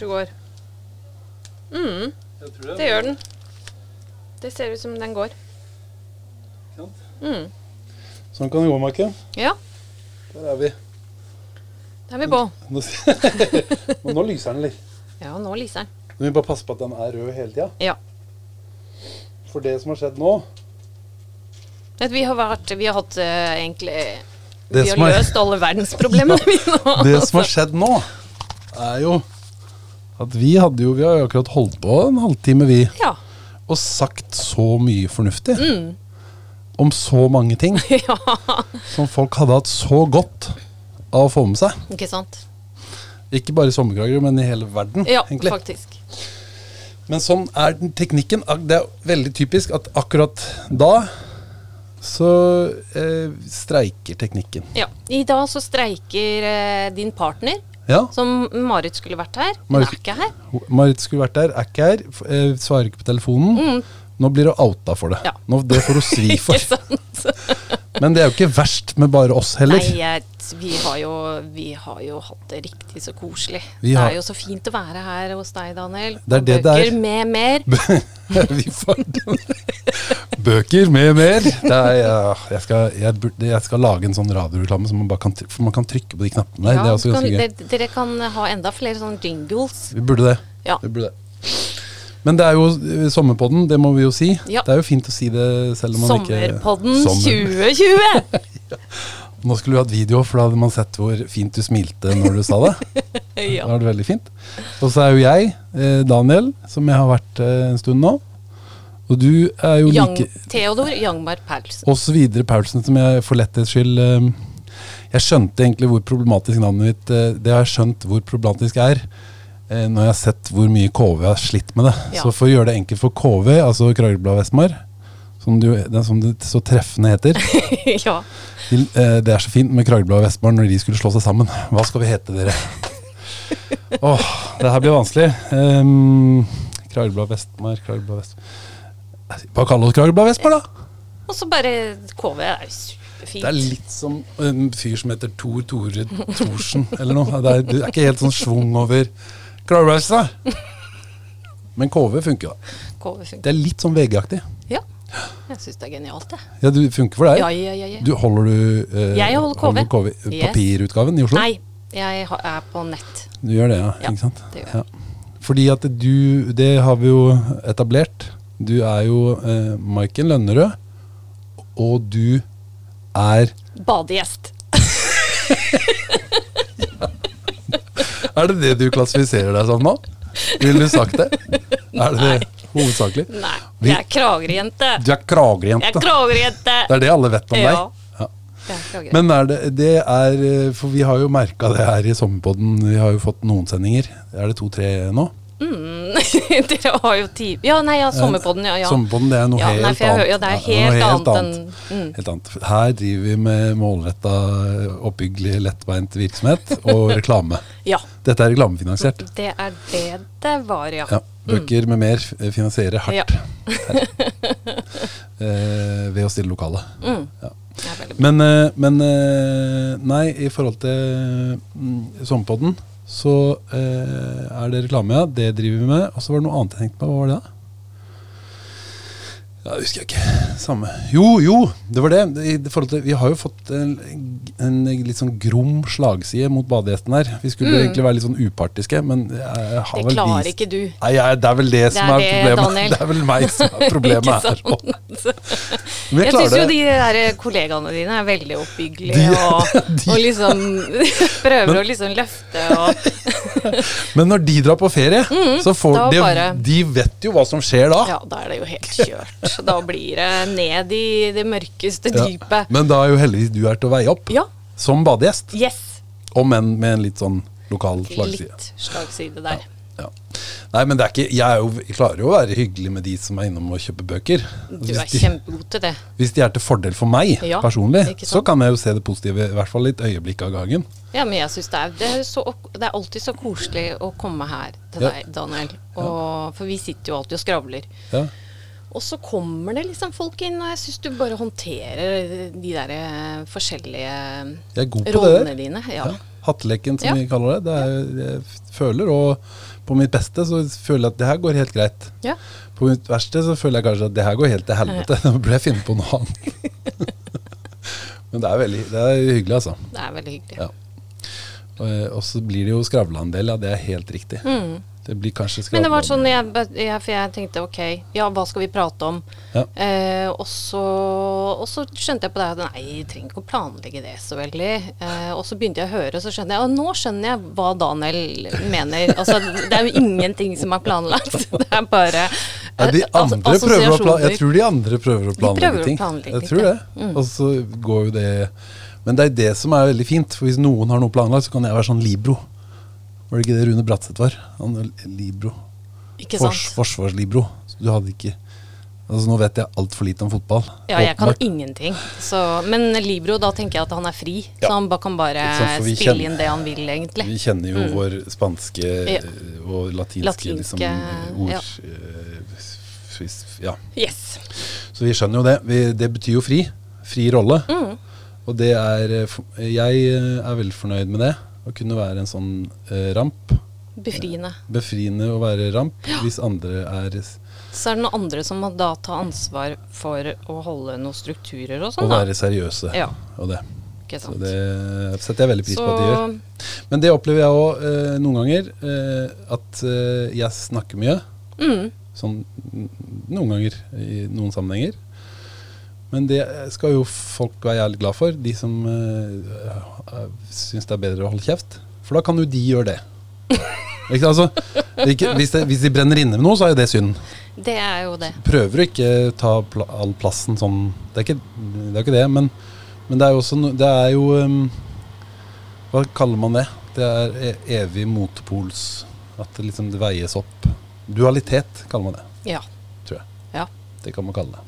Det går. Mm, Det, tror det gjør den. Det ser ut som den går. Sant. Mm. Sånn kan det gå, Marke. Ja, Der er vi. Der er vi på. Nå, Men nå lyser den litt. Ja, nå lyser den. Nå må bare passe på at den er rød hele tida. Ja. For det som har skjedd nå vi har vært Vi har hatt uh, egentlig Det Vi har er- løst alle verdensproblemene vi. Det som har skjedd nå, er jo at vi hadde jo Vi har jo akkurat holdt på en halvtime, vi, Ja. og sagt så mye fornuftig. Om så mange ting ja. som folk hadde hatt så godt av å få med seg. Ikke sant? Ikke bare i sommerkrager, men i hele verden. Ja, egentlig. faktisk. Men sånn er den teknikken. Det er veldig typisk at akkurat da så eh, streiker teknikken. Ja. I dag så streiker eh, din partner, Ja. som Marit skulle vært her. Marit- er ikke her. Marit skulle vært der, er ikke her, eh, svarer ikke på telefonen. Nå blir du outa for det. Ja. Nå, det får du svi for. Men det er jo ikke verst med bare oss heller. Nei, jeg, vi, har jo, vi har jo hatt det riktig så koselig. Det er jo så fint å være her hos deg, Daniel. Det er det det det bøker med mer. Vi får Bøker med mer. Det er, jeg, skal, jeg, jeg skal lage en sånn radioreklame som man kan, for man kan trykke på de knappene der. Ja, kan, dere, dere kan ha enda flere sånne jingles. Vi burde det. Ja. Vi burde det. Men det er jo eh, sommerpodden, det må vi jo si. Ja. Det er jo fint å si det selv om man ikke Sommerpodden Sommer. 2020! Nå skulle du hatt video, for da hadde man sett hvor fint du smilte når du sa det. Da var det veldig fint. Og så er jo jeg, eh, Daniel, som jeg har vært eh, en stund nå. Og du er jo Young, like Theodor Youngberg Paulsen. Og så videre Paulsen, som jeg for letthets skyld eh, Jeg skjønte egentlig hvor problematisk navnet mitt Det har jeg skjønt hvor problematisk er. Eh, Når jeg har sett hvor mye KV har slitt med det. Ja. Så for å gjøre det enkelt for KV, altså Kragerø Vestmar, som, du, det, som det så treffende heter ja. de, eh, Det er så fint med Kragerø Vestmar når de skulle slå seg sammen. Hva skal vi hete, dere? Åh, det her blir vanskelig. Um, Kragerø Vestmar, Kragerø Vestmar Bare kall oss Kragerø Vestmar, da! Og så bare KV er jo superfint. Det er litt som en fyr som heter Tor Tore Thorsen, eller noe. Det er, det er ikke helt sånn schwung over Kragerø deg? Men KV funker, da. KV funker. Det er litt sånn VG-aktig. Ja. Jeg syns det er genialt, jeg. Ja, det funker for deg? Ja, ja, ja, ja. Du, holder du eh, Jeg holder KV. Yes. Papirutgaven i Oslo? Nei, jeg er på nett. Du gjør det, ja. Ja, ikke sant? det gjør jeg. Ja. Fordi at du Det har vi jo etablert. Du er jo eh, Maiken Lønnerød, og du er Badegjest. Er det det du klassifiserer deg som nå? Ville du sagt det? Er det det hovedsakelig? Nei, jeg er Kragerø-jente. Du er Jeg er. Kragerø-jente. Det er det alle vet om Ja. deg. Ja. Men er det, det er For vi har jo merka det her i Sommerpodden. Vi har jo fått noen sendinger. Er det to-tre nå? Mm. Dere har jo tid Ja, nei, ja, Sommerpodden, ja. ja. Sommerpodden det er noe Ja, helt nei, jeg annet. ja, det er Ja, helt noe annet enn- mm. Helt annet. Her driver vi med målretta, oppbyggelig, lettbeint virksomhet og reklame. ja. Dette er reklamefinansiert. Det er det det var, ja. Ja, Bøker med mer finansierer hardt eh, ved å stille lokale. Mm. Ja. Men, eh, men eh, nei, i forhold til mm, Sommerpodden, så eh, er det reklame, ja. Det driver vi med. Og så var det noe annet jeg tenkte på. Hva var det da? Ja, det husker jeg ikke. Samme. Jo, jo, det var det. I forhold til, vi har jo fått en, en litt sånn grom slagside mot badegjesten her. Vi skulle egentlig være litt sånn upartiske, men jeg har Mm. Det klarer vist- ikke du. Nei, jeg, det er vel det, som er det, problemet. Daniel. Det er vel meg som er problemet her. Men Jeg klarer syns jo de der kollegaene dine er veldig oppbyggelige De- og, de- og liksom prøver å liksom løfte og Men når de drar på ferie, så får Mm, de, bare- de vet jo hva som skjer da. Ja, da er det jo helt kjørt. Da blir det ned i det mørkeste Ja. dypet. Men da er jo heldigvis du her til å veie opp, Ja. som badegjest. Yes. Om enn med en litt sånn lokal slagside. Litt slagside der. Ja. Nei, men det er ikke, jeg, er jo, jeg klarer jo å være hyggelig med de som er innom og kjøper bøker. Du er de, kjempegod til det. hvis de er til fordel for meg Ja, personlig, så kan jeg jo se det positive, i hvert fall litt øyeblikk av gangen. Ja, men jeg synes det er, det, er så, det er alltid så koselig å komme her til Ja. deg, Daniel. Og, For vi sitter jo alltid og skravler. Ja. Og så kommer det liksom folk inn, og jeg syns du bare håndterer de der eh, forskjellige rollene dine. Ja. Ja. Hatteleken, som Ja. vi kaller det. det er, jeg føler, og på mitt beste så føler jeg at det her går helt greit. Ja. På mitt verste så føler jeg kanskje at det her går helt til helvete. Da burde jeg finne på noe annet. Men det er veldig det er hyggelig, altså. Det er veldig hyggelig. Ja. Og, og så blir det jo skravla en del, ja. Det er helt riktig. Det blir kanskje Mm. Men det var sånn jeg, jeg, For jeg tenkte ok, ja, hva skal vi prate om? Ja. Eh, og, så, og så skjønte jeg på det at nei, jeg trenger ikke å planlegge det så veldig. Eh, og så begynte jeg å høre, og så skjønner jeg Og nå skjønner jeg hva Daniel mener. Altså, det er jo ingenting som er planlagt. Det er bare Ja, de andre as- andre prøver å plan jeg tror de andre prøver å planlegge prøver å planlegge jeg tror det. det. Og så går jo det Men det er det som er veldig fint. For hvis noen har noe planlagt, så kan jeg være sånn Libro. Var det ikke det Rune Bratseth var? Han var Libro. Ikke Fors, forsvarslibro. Så du hadde ikke Altså Nå vet jeg altfor lite om fotball. Ja, jeg kan ingenting. Så, men Libro, da tenker jeg at han er fri. Ja. Så han bare kan bare sant, spille kjenner- inn det han vil, egentlig. Vi kjenner jo vår spanske Mm. Ja. og latinske, Latinske, liksom, ord ja. eh, ja. Yes. Så vi skjønner jo det. Vi, det betyr jo fri. Fri rolle. Mm. Og det er eh, Jeg er veldig fornøyd med det. Å kunne være en sånn eh, ramp. Befriende. Befriende å være ramp hvis andre er Så er det noen andre som må da ta ansvar for å holde noen strukturer og sånn, da. være seriøse. Ja. Og det. Så det setter jeg veldig pris Så på at de gjør. Men det opplever jeg òg eh, noen ganger. Eh, at eh, jeg snakker mye. mm, Sånn noen ganger i noen sammenhenger. Men det skal jo folk være jævlig glad for, de som uh, syns det er bedre å holde kjeft. For da kan jo de gjøre det. Ikke, altså, ikke, hvis, det, hvis de brenner inne med noe, så er jo det synd. det er jo det. Prøver å ikke ta pl all plassen sånn Det er ikke det, er ikke det men, men det er jo også no, Det er jo um, Hva kaller man det? Det er e evig motpols At det liksom det veies opp. Dualitet kaller man det, Ja. tror jeg. ja. Det kan man kalle det.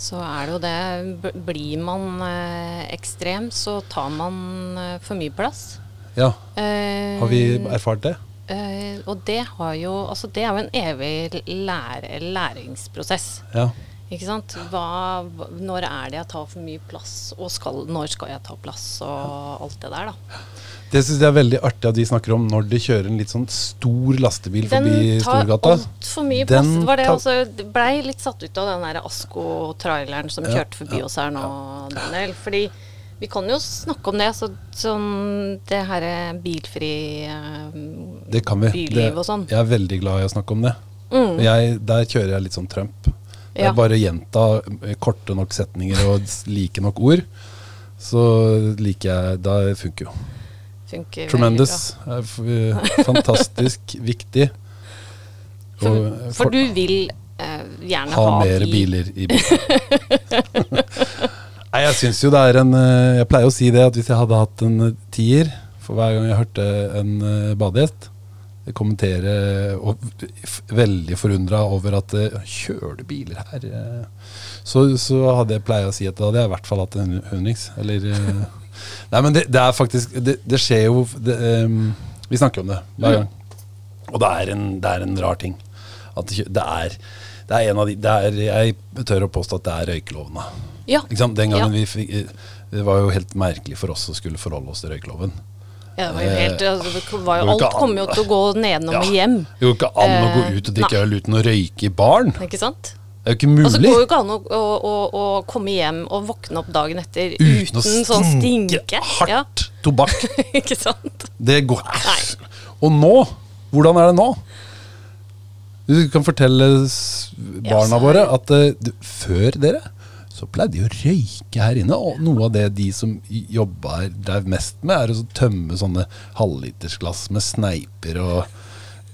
Så er det jo det. Blir man eh, ekstrem, så tar man eh, for mye plass. Ja, Eh, har vi erfart det? eh, og det har jo Altså, det er jo en evig lære, læringsprosess. Ja. Ikke sant? Hva- når er det jeg tar for mye plass, og skal, når skal jeg ta plass, og alt det der, da. Det syns jeg er veldig artig at de snakker om når de kjører en litt sånn stor lastebil forbi Storgata. Den tar altfor mye plass. Den Det var det også, blei litt satt ut av den der Asko-traileren som Ja, kjørte forbi ja, oss her nå, Daniel. Fordi vi kan jo snakke om det, så, sånn det herre bilfri eh, Det kan vi. byliv og sånn. jeg er veldig glad i å snakke om det. Mm. Jeg, der kjører jeg litt sånn Trump. Det Ja. er bare å gjenta eh, korte nok setninger og like nok ord. Så liker jeg Da funker jo. Funker Tremendous. Tremendous. eh, Fantastisk viktig. For, for du vil eh, gjerne ha ha, mer bil. biler i bilen. Nei, jeg syns jo det er en eh, Jeg pleier å si det at hvis jeg hadde hatt en eh, tier for hver gang jeg hørte en eh, badegjest kommentere og veldig forundra over at eh, Kjører du biler her? eh?» Så, så hadde jeg pleier å si at da hadde jeg i hvert fall hatt en hundrings. Eller eh, Nei, men det, det er faktisk Det, det skjer jo det, um, Vi snakker om det hver gang. Og det er en, det er en rar ting. At det, er det er en av de det er, Jeg tør å påstå at det er røykelovene. Ja. Den gangen Ja. vi fikk Det var jo helt merkelig for oss å skulle forholde oss til røykeloven. Ja, det var jo helt, altså, var jo, alt kommer jo til å gå nedenom Ja. og hjem. Det går ikke an å gå Eh, ut og drikke øl uten å røyke i baren. Ikke sant? Det er jo ikke Og så mulig. går jo ikke an å, å, å, komme hjem og våkne opp dagen etter uten å stinke sånn stinke Hardt hardt tobakk. Ikke sant? Det går Nei. Og nå? Hvordan er det nå? Du kan fortelle barna så- våre at du, før dere så pleide de å røyke her inne. Og noe av det de som jobba her drev mest med, er å tømme sånne halvlitersglass med sneiper og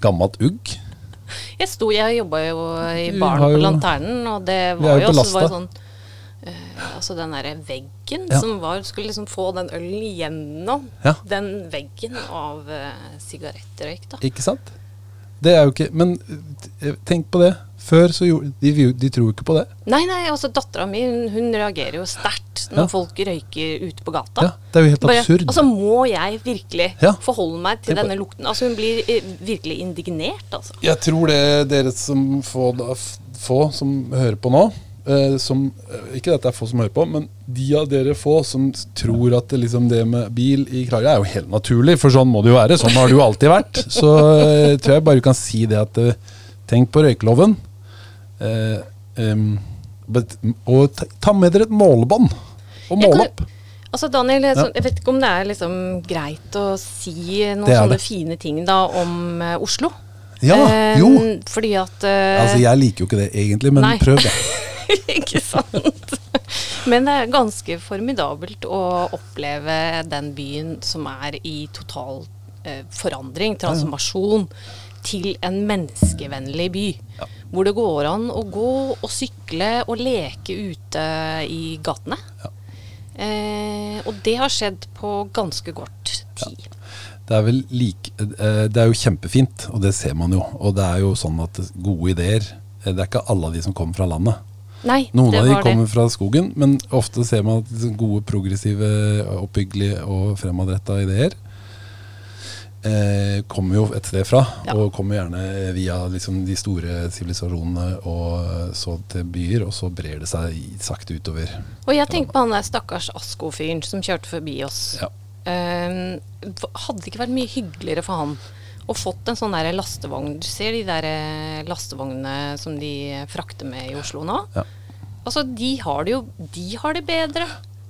gammelt ugg. Jeg sto, jeg jobba jo i baren på Lanternen, og det var jo også var sånn eh, Altså den derre veggen Ja. som var Skulle liksom få den ølen gjennom Ja. den veggen av uh, sigarettrøyk, da. Ikke sant? Det er jo ikke Men eh, tenk på det. Før så gjorde de, de tror jo ikke på det. Nei, nei, altså dattera mi hun, hun reagerer jo sterkt når Ja. folk røyker ute på gata. Ja, det er jo helt Bare, absurd. Altså Må jeg virkelig Ja. forholde meg til denne lukten? Altså Hun blir eh, virkelig indignert, altså. Jeg tror det dere som få, få som hører på nå, eh, som eh, Ikke at det er få som hører på, men de av dere få som tror at det, liksom, det med bil i Kragerø er jo helt naturlig, for sånn må det jo være. Sånn har det jo alltid vært. Så eh, tror jeg bare du kan si det at eh, Tenk på røykeloven. Eh, og ta, med dere et målebånd, og måle opp. Altså Daniel, jeg, Ja. så- jeg vet ikke om det er liksom greit å si noen sånne det. fine ting da om uh, Oslo. Ja, Eh, jo. Fordi at uh, Altså, jeg liker jo ikke det egentlig, men Nei. prøv det. Ikke sant? Men det er ganske formidabelt å oppleve den byen som er i total eh, forandring, transformasjon, til en menneskevennlig by. Hvor det går an å gå og sykle og leke ute i gatene. Ja. Eh, og det har skjedd på ganske kort tid. Det er vel like eh, Det er jo kjempefint, og det ser man jo. Og det er jo sånn at gode ideer eh, Det er ikke alle av de som kommer fra landet. Nei, Noen av de kommer det. fra skogen, men ofte ser man at gode, progressive, oppbyggelige og fremadretta ideer eh, kommer jo et sted fra. Ja. Og kommer gjerne via liksom, de store sivilisasjonene og så til byer, og så brer det seg sakte utover. Og jeg tenker på han der stakkars Asko-fyren som kjørte forbi oss. Ja. Um, hadde det ikke vært mye hyggeligere for han å fått en sånn der lastevogn Du ser de der eh, lastevognene som de frakter med i Oslo nå? Ja. Altså, de har det jo De har det bedre.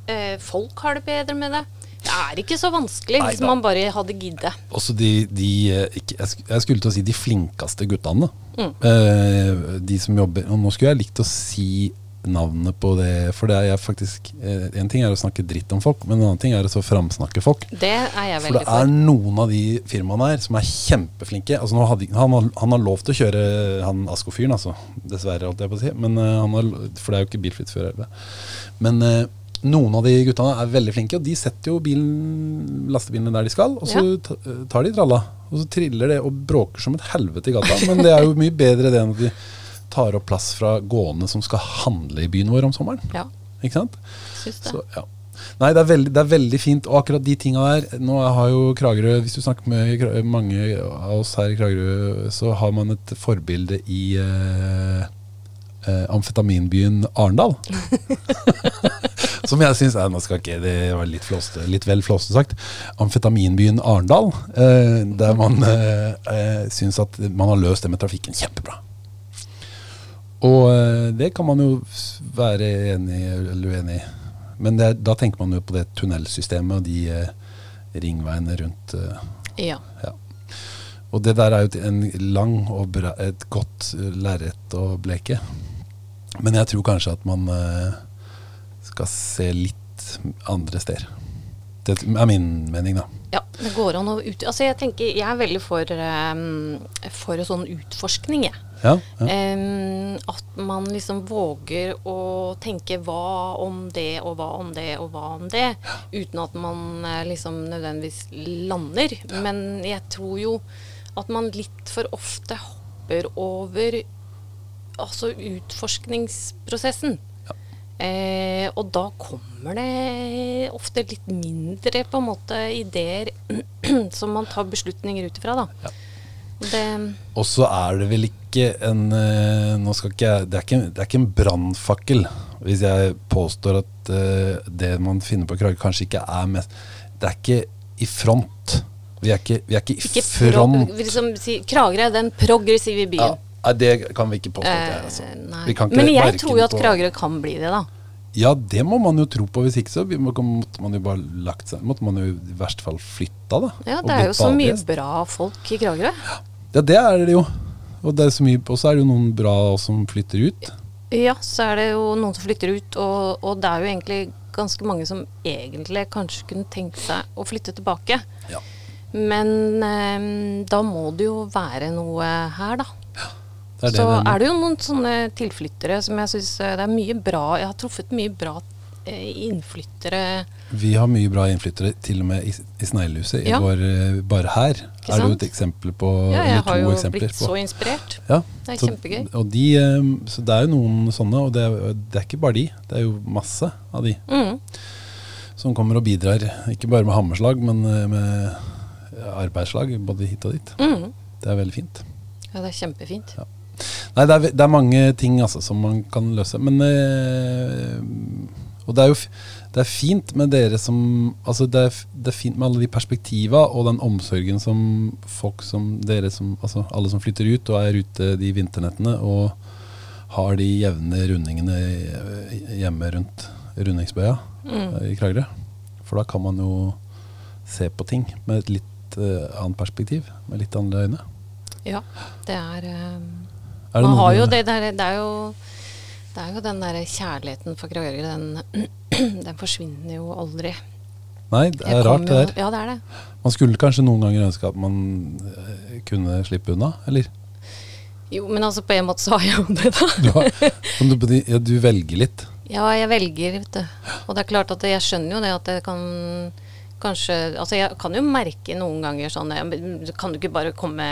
Eh, folk har det bedre med det. Det er ikke så vanskelig Nei hvis man bare hadde giddet. Også de, de eh, ikke, jeg, jeg skulle til å si de flinkeste guttene. Mm. Eh, de som jobber Og nå skulle jeg likt å si navnet på det, for det er faktisk eh, En ting er å snakke dritt om folk, men en annen ting er å framsnakke folk. Det er jeg For det er noen av de firmaene her som er kjempeflinke. Altså nå hadde, han, har, han har lov til å kjøre han Asko-fyren, altså. Dessverre, holdt jeg på å si. Men, eh, han har, for det er jo ikke bilfritt før heller. Men eh, noen av de guttene er veldig flinke, og de setter jo bilen, lastebilene der de skal. Og så Ja. tar de tralla. Og så triller det og bråker som et helvete i gata. Men det er jo mye bedre det enn at de tar opp plass fra gående som skal handle i byen vår om sommeren. Ja, Ikke sant? syns det. Så, ja. Nei, det er, veldig, det er veldig fint. Og akkurat de tinga der Nå har jo Kragerø Hvis du snakker med mange av oss her i Kragerø, så har man et forbilde i eh, eh, amfetaminbyen Arendal. Som jeg syns Nå skal ikke det var litt, flåste, litt vel flåste sagt. Amfetaminbyen Arendal. Eh, der man eh, eh, syns at man har løst det med trafikken kjempebra. Og eh, det kan man jo være enig eller uenig i. Men er- da tenker man jo på det tunnelsystemet og de eh, ringveiene rundt. eh, Ja. ja. Og det der er jo en lang og bra, et godt lerret å bleke. Men jeg tror kanskje at man eh, skal se litt andre steder. Det er min mening, da. Ja, det går an å ut... Altså, jeg tenker Jeg er veldig for, um, for sånn utforskning, jeg. Ja, ja. Em, at man liksom våger å tenke hva om det, og hva om det, og hva om det. Uten at man eh, liksom nødvendigvis lander. Men jeg tror jo at man litt for ofte hopper over altså utforskningsprosessen. Eh, og da kommer det ofte litt mindre på en måte ideer som man tar beslutninger ut ifra, da. Ja. Og så er det vel ikke en eh, Nå skal ikke jeg Det er ikke, det er ikke en brannfakkel hvis jeg påstår at uh, det man finner på Krage, kanskje ikke er mest Det er ikke i front. Vi er ikke, vi er ikke i ikke front. liksom, Kragerø er den progressive Ja, byen. nei, det kan vi ikke påstå det. Altså. Eh. Vi kan ikke Men jeg tror jo at Kragerø kan bli det, da. Ja, det må man jo tro på. Hvis ikke så måtte man jo bare lagt seg Måtte man jo i verste fall flytta, da. Ja, Det er jo så mye bra folk i Kragerø. Ja, det er det jo. Og det er så mye Og så er det jo noen bra som flytter ut. Ja, så er det jo noen som flytter ut, og, og det er jo egentlig ganske mange som egentlig kanskje kunne tenkt seg å flytte tilbake. Ja. Men eh, da må det jo være noe her, da. Det er så det er det jo noen sånne tilflyttere som jeg syns det er mye bra Jeg har truffet mye bra eh, innflyttere. Vi har mye bra innflyttere, til og med i, i Sneglehuset. Ja. eh, Bare her er det jo et eksempel på Ja, jeg har jo blitt på. så inspirert. Ja, Det er så- kjempegøy. De, eh, så det er jo noen sånne, og det er, det er ikke bare de. Det er jo masse av de Mm. som kommer og bidrar. Ikke bare med hammerslag, men eh, med arbeidslag både hit og dit. Mm. Det er veldig fint. Ja, det er kjempefint. Nei, det er, det er mange ting altså, som man kan løse. Men øh, Og det er jo det er fint med dere som Altså det er, det er fint med alle de perspektiva og den omsorgen som folk som dere som Altså alle som flytter ut og er ute de vinternettene og har de jevne rundingene hjemme rundt rundingsbøya Mm. eh, i Kragerø. For da kan man jo se på ting med et litt uh, annet perspektiv. Med litt andre øyne. Ja, det er eh, det Man har jo det der Det er jo det er jo den der kjærligheten for Kragerø, den, den forsvinner jo aldri. Nei, det er rart det jo- der. Ja, det er det. Man skulle kanskje noen ganger ønske at man eh, kunne slippe unna, eller? Jo, men altså på en måte så har jeg jo det, da. Du, har, du, ja, du velger litt. Ja, jeg velger, vet du. Og det er klart at jeg skjønner jo det at det kan kanskje Altså jeg kan jo merke noen ganger sånn Kan du ikke bare komme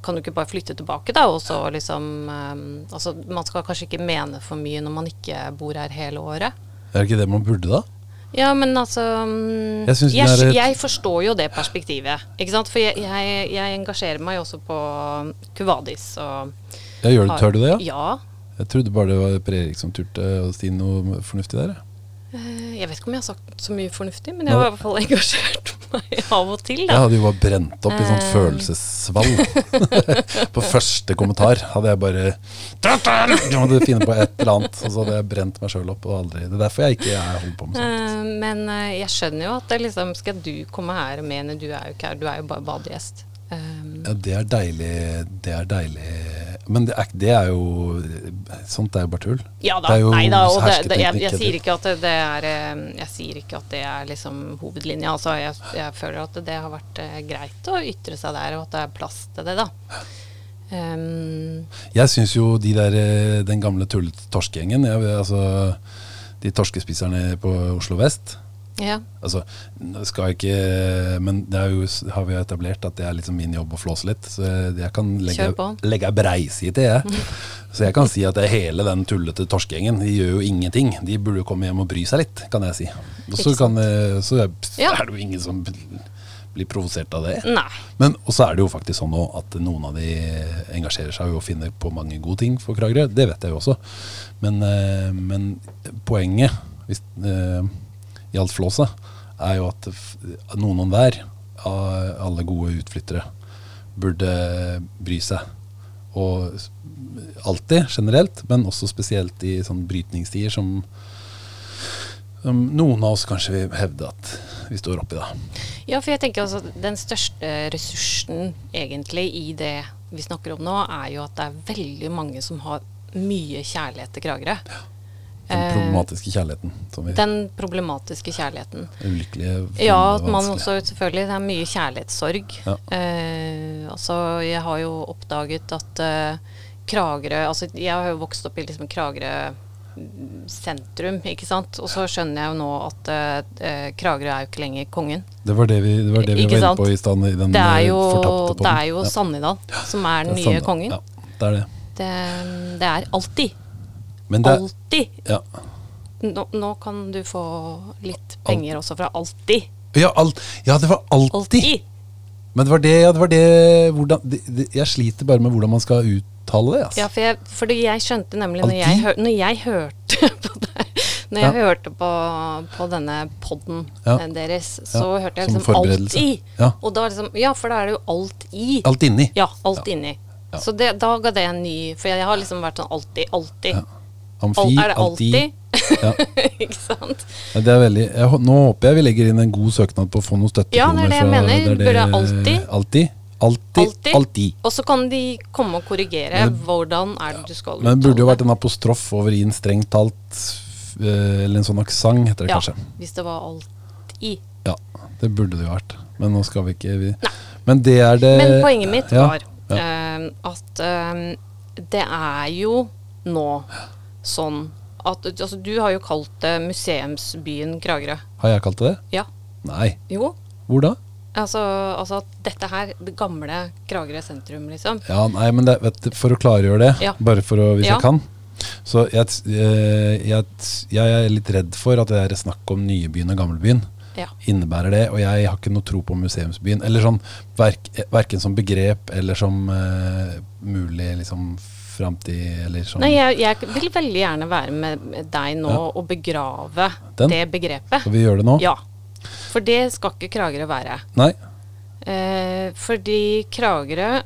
Kan du ikke bare flytte tilbake, da? Og så liksom um, Altså man skal kanskje ikke mene for mye når man ikke bor her hele året. Er det ikke det man burde, da? Ja, men altså mm, Jeg jeg, jeg forstår jo det perspektivet, ikke sant. For jeg, jeg, engasjerer meg også på Cuvadis Ja, gjør du, Tør du det, ja? Ja. Jeg trodde bare det var Per Erik som turte å si noe fornuftig der. jeg. Eh, vet ikke om jeg har sagt så mye fornuftig, men jeg har i hvert fall engasjert meg av og til, Jeg hadde jo bare brent opp i sånt følelsesvalg følelsessvall. på første kommentar hadde jeg bare Jeg måtte finne på et eller annet, og så hadde jeg brent meg sjøl opp. Og aldri. Det er derfor jeg ikke er holdt på med sånt. Eh, Men eh, jeg skjønner jo at det liksom Skal du komme her og mene Du er jo ikke her, du er jo bare badegjest. Um, Ja, det er deilig. Det er deilig. Men det er, det er jo Sånt er jo bare tull. ja da, nei da. Og det, det, jeg, jeg, sier ikke at det, det er eh, Jeg sier ikke at det er liksom hovedlinja. Altså, jeg, jeg føler at det har vært eh, greit å ytre seg der, og at det er plass til det, da. Um, Jeg syns jo de der, eh, den gamle tullete torskegjengen, altså de torskespiserne på Oslo vest ja. Altså, skal jeg ikke Men det jo, har vi jo etablert at det er liksom min jobb å flåse litt. Så jeg, kan legge, legge ei breiside jeg. Så jeg kan si at det hele den tullete torskegjengen. De gjør jo ingenting. De burde jo komme hjem og bry seg litt, kan jeg si. Og så kan, eh, så er, det jo ingen som blir provosert av det. Nei. Men så er det jo faktisk sånn at noen av de engasjerer seg og finner på mange gode ting for Kragerø. Det vet jeg jo også. Men, eh, men poenget hvis, i alt flåset er jo at noen og hver av alle gode utflyttere burde bry seg. Og alltid generelt, men også spesielt i sånn brytningstider som, noen av oss kanskje vil hevde at vi står oppi. da. Ja, for jeg tenker altså den største ressursen egentlig i det vi snakker om nå, er jo at det er veldig mange som har mye kjærlighet til Kragerø. Den Eh, problematiske kjærligheten. Den problematiske kjærligheten. ulykkelige, Ja, at man også selvfølgelig Det er mye kjærlighetssorg. Ja. Eh, altså, jeg har jo oppdaget at eh, Kragerø Altså, jeg har jo vokst opp i liksom Kragerø mm, sentrum, ikke sant. Og så skjønner jeg jo nå at eh, Kragerø er jo ikke lenger kongen. Det var det vi, det var, det vi var inne på i stand i den Det er eh, jo, fortapte det er jo Ja, Sannidal som er den er nye kongen. Ja, det er det. Det, det er alltid. Men det, Alltid. ja. Nå, nå kan du få litt penger også fra Alltid. Ja, alt, ja, det var alltid. Alltid. Men det var det, ja, det var det hvordan, det, Jeg sliter bare med hvordan man skal uttale det. Altså. Ja, for jeg, fordi jeg skjønte nemlig når jeg, hør, når jeg hørte på det Når jeg Ja. hørte på, på denne podden Ja. eh, deres, så hørte jeg liksom alt i. Og da liksom Ja, for da er det jo alt i. Alt inni. Ja, alt inni. Så det, da ga det en ny For jeg har liksom vært sånn alltid, alltid. Ja. Amfi, er det alltid. alltid? Ja. ikke sant? Ja, det er veldig, jeg, nå håper jeg vi legger inn en god søknad på å få noen Ja, det er det jeg fra- mener. det Burde alltid. Alltid. Alltid. Alltid. alltid. Og så kan de komme og korrigere Men hvordan er det du skal uttale Men det burde jo vært en apostrof over i en strengt talt eh, Eller en sånn aksent, heter det Ja, kanskje. hvis det var alt i. Ja, det burde det jo vært. Men nå skal vi ikke vi. Men det er det Men poenget mitt ja, var Uh, at uh, det er jo nå sånn at altså, Du har jo kalt det museumsbyen Kragerø. Har jeg kalt det det? Ja. Nei. Jo. Hvor da? Altså, altså dette her, det gamle Kragerø sentrum, liksom. Ja, nei, men det, vet For å klargjøre det, Ja. bare for å, hvis Ja. jeg kan Så jeg, eh, jeg, jeg er litt redd for at det er snakk om Nyebyen og Gamlebyen Ja. innebærer det. Og jeg har ikke noe tro på museumsbyen. Eller sånn verk, Verken som begrep eller som uh, mulig liksom framtid, eller sånn? Nei, jeg, jeg vil veldig gjerne være med deg nå Ja. og begrave Den? det begrepet. Skal vi gjøre det nå? Ja. For det skal ikke Kragerø være. Nei? Eh, fordi Kragerø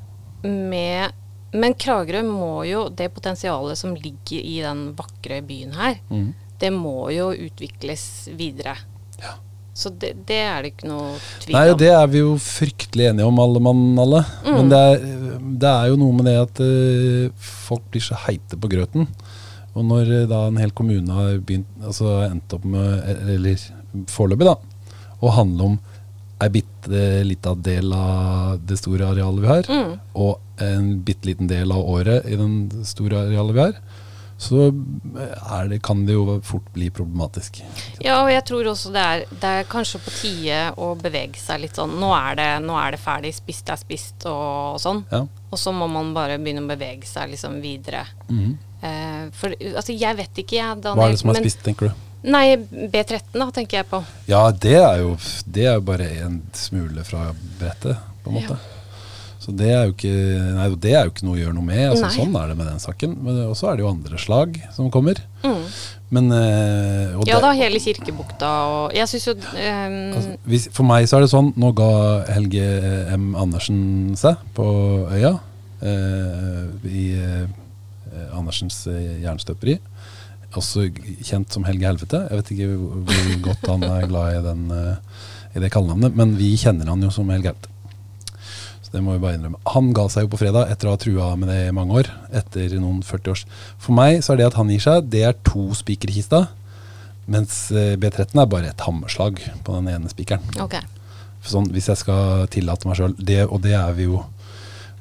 med Men Kragerø må jo Det potensialet som ligger i den vakre byen her, mm. det må jo utvikles videre. Ja. Så det, det er det ikke noe tvil Nei, om. det er vi jo fryktelig enige om, alle mann alle. Mm. Men det er, det er jo noe med det at uh, folk blir så heite på grøten. Og når uh, da en hel kommune har begynt, altså endt opp med, eller foreløpig, da, å handle om ei bitte lita del av det store arealet vi har, Mm. og en bitte liten del av året i den store arealet vi har, så er det, kan det jo fort bli problematisk. Ja, og jeg tror også det er, det er kanskje på tide å bevege seg litt sånn Nå er det, nå er det ferdig, spist er spist og, og sånn. Ja. Og så må man bare begynne å bevege seg liksom videre. Mm. Eh, for altså, jeg vet ikke, jeg, Daniel. Hva er det som er men- spist, tenker du? Nei, B13 da, tenker jeg på. Ja, det er jo, det er jo bare en smule fra brettet, på en måte. Så det er ikke, nei, det er jo ikke noe å gjøre noe med. Altså, sånn er det med den saken. Men Og så er det jo andre slag som kommer. Mm. Men øh, Ja da, hele Kirkebukta og Jeg syns jo øh, altså, hvis, For meg så er det sånn Nå ga Helge M. Andersen seg på øya. Øh, I eh, Andersens eh, jernstøperi. Også kjent som Helge Helvete. Jeg vet ikke hvor, hvor godt han er glad i, den, eh, i det kallenavnet, men vi kjenner han jo som Helge Helvete. Det må vi bare innrømme. Han ga seg jo på fredag etter å ha trua med det i mange år. Etter noen 40 års. For meg så er det at han gir seg, det er to spiker i kista. Mens eh, B13 er bare et hammerslag på den ene spikeren. Ok. For Sånn, hvis jeg skal tillate meg sjøl, og det er vi jo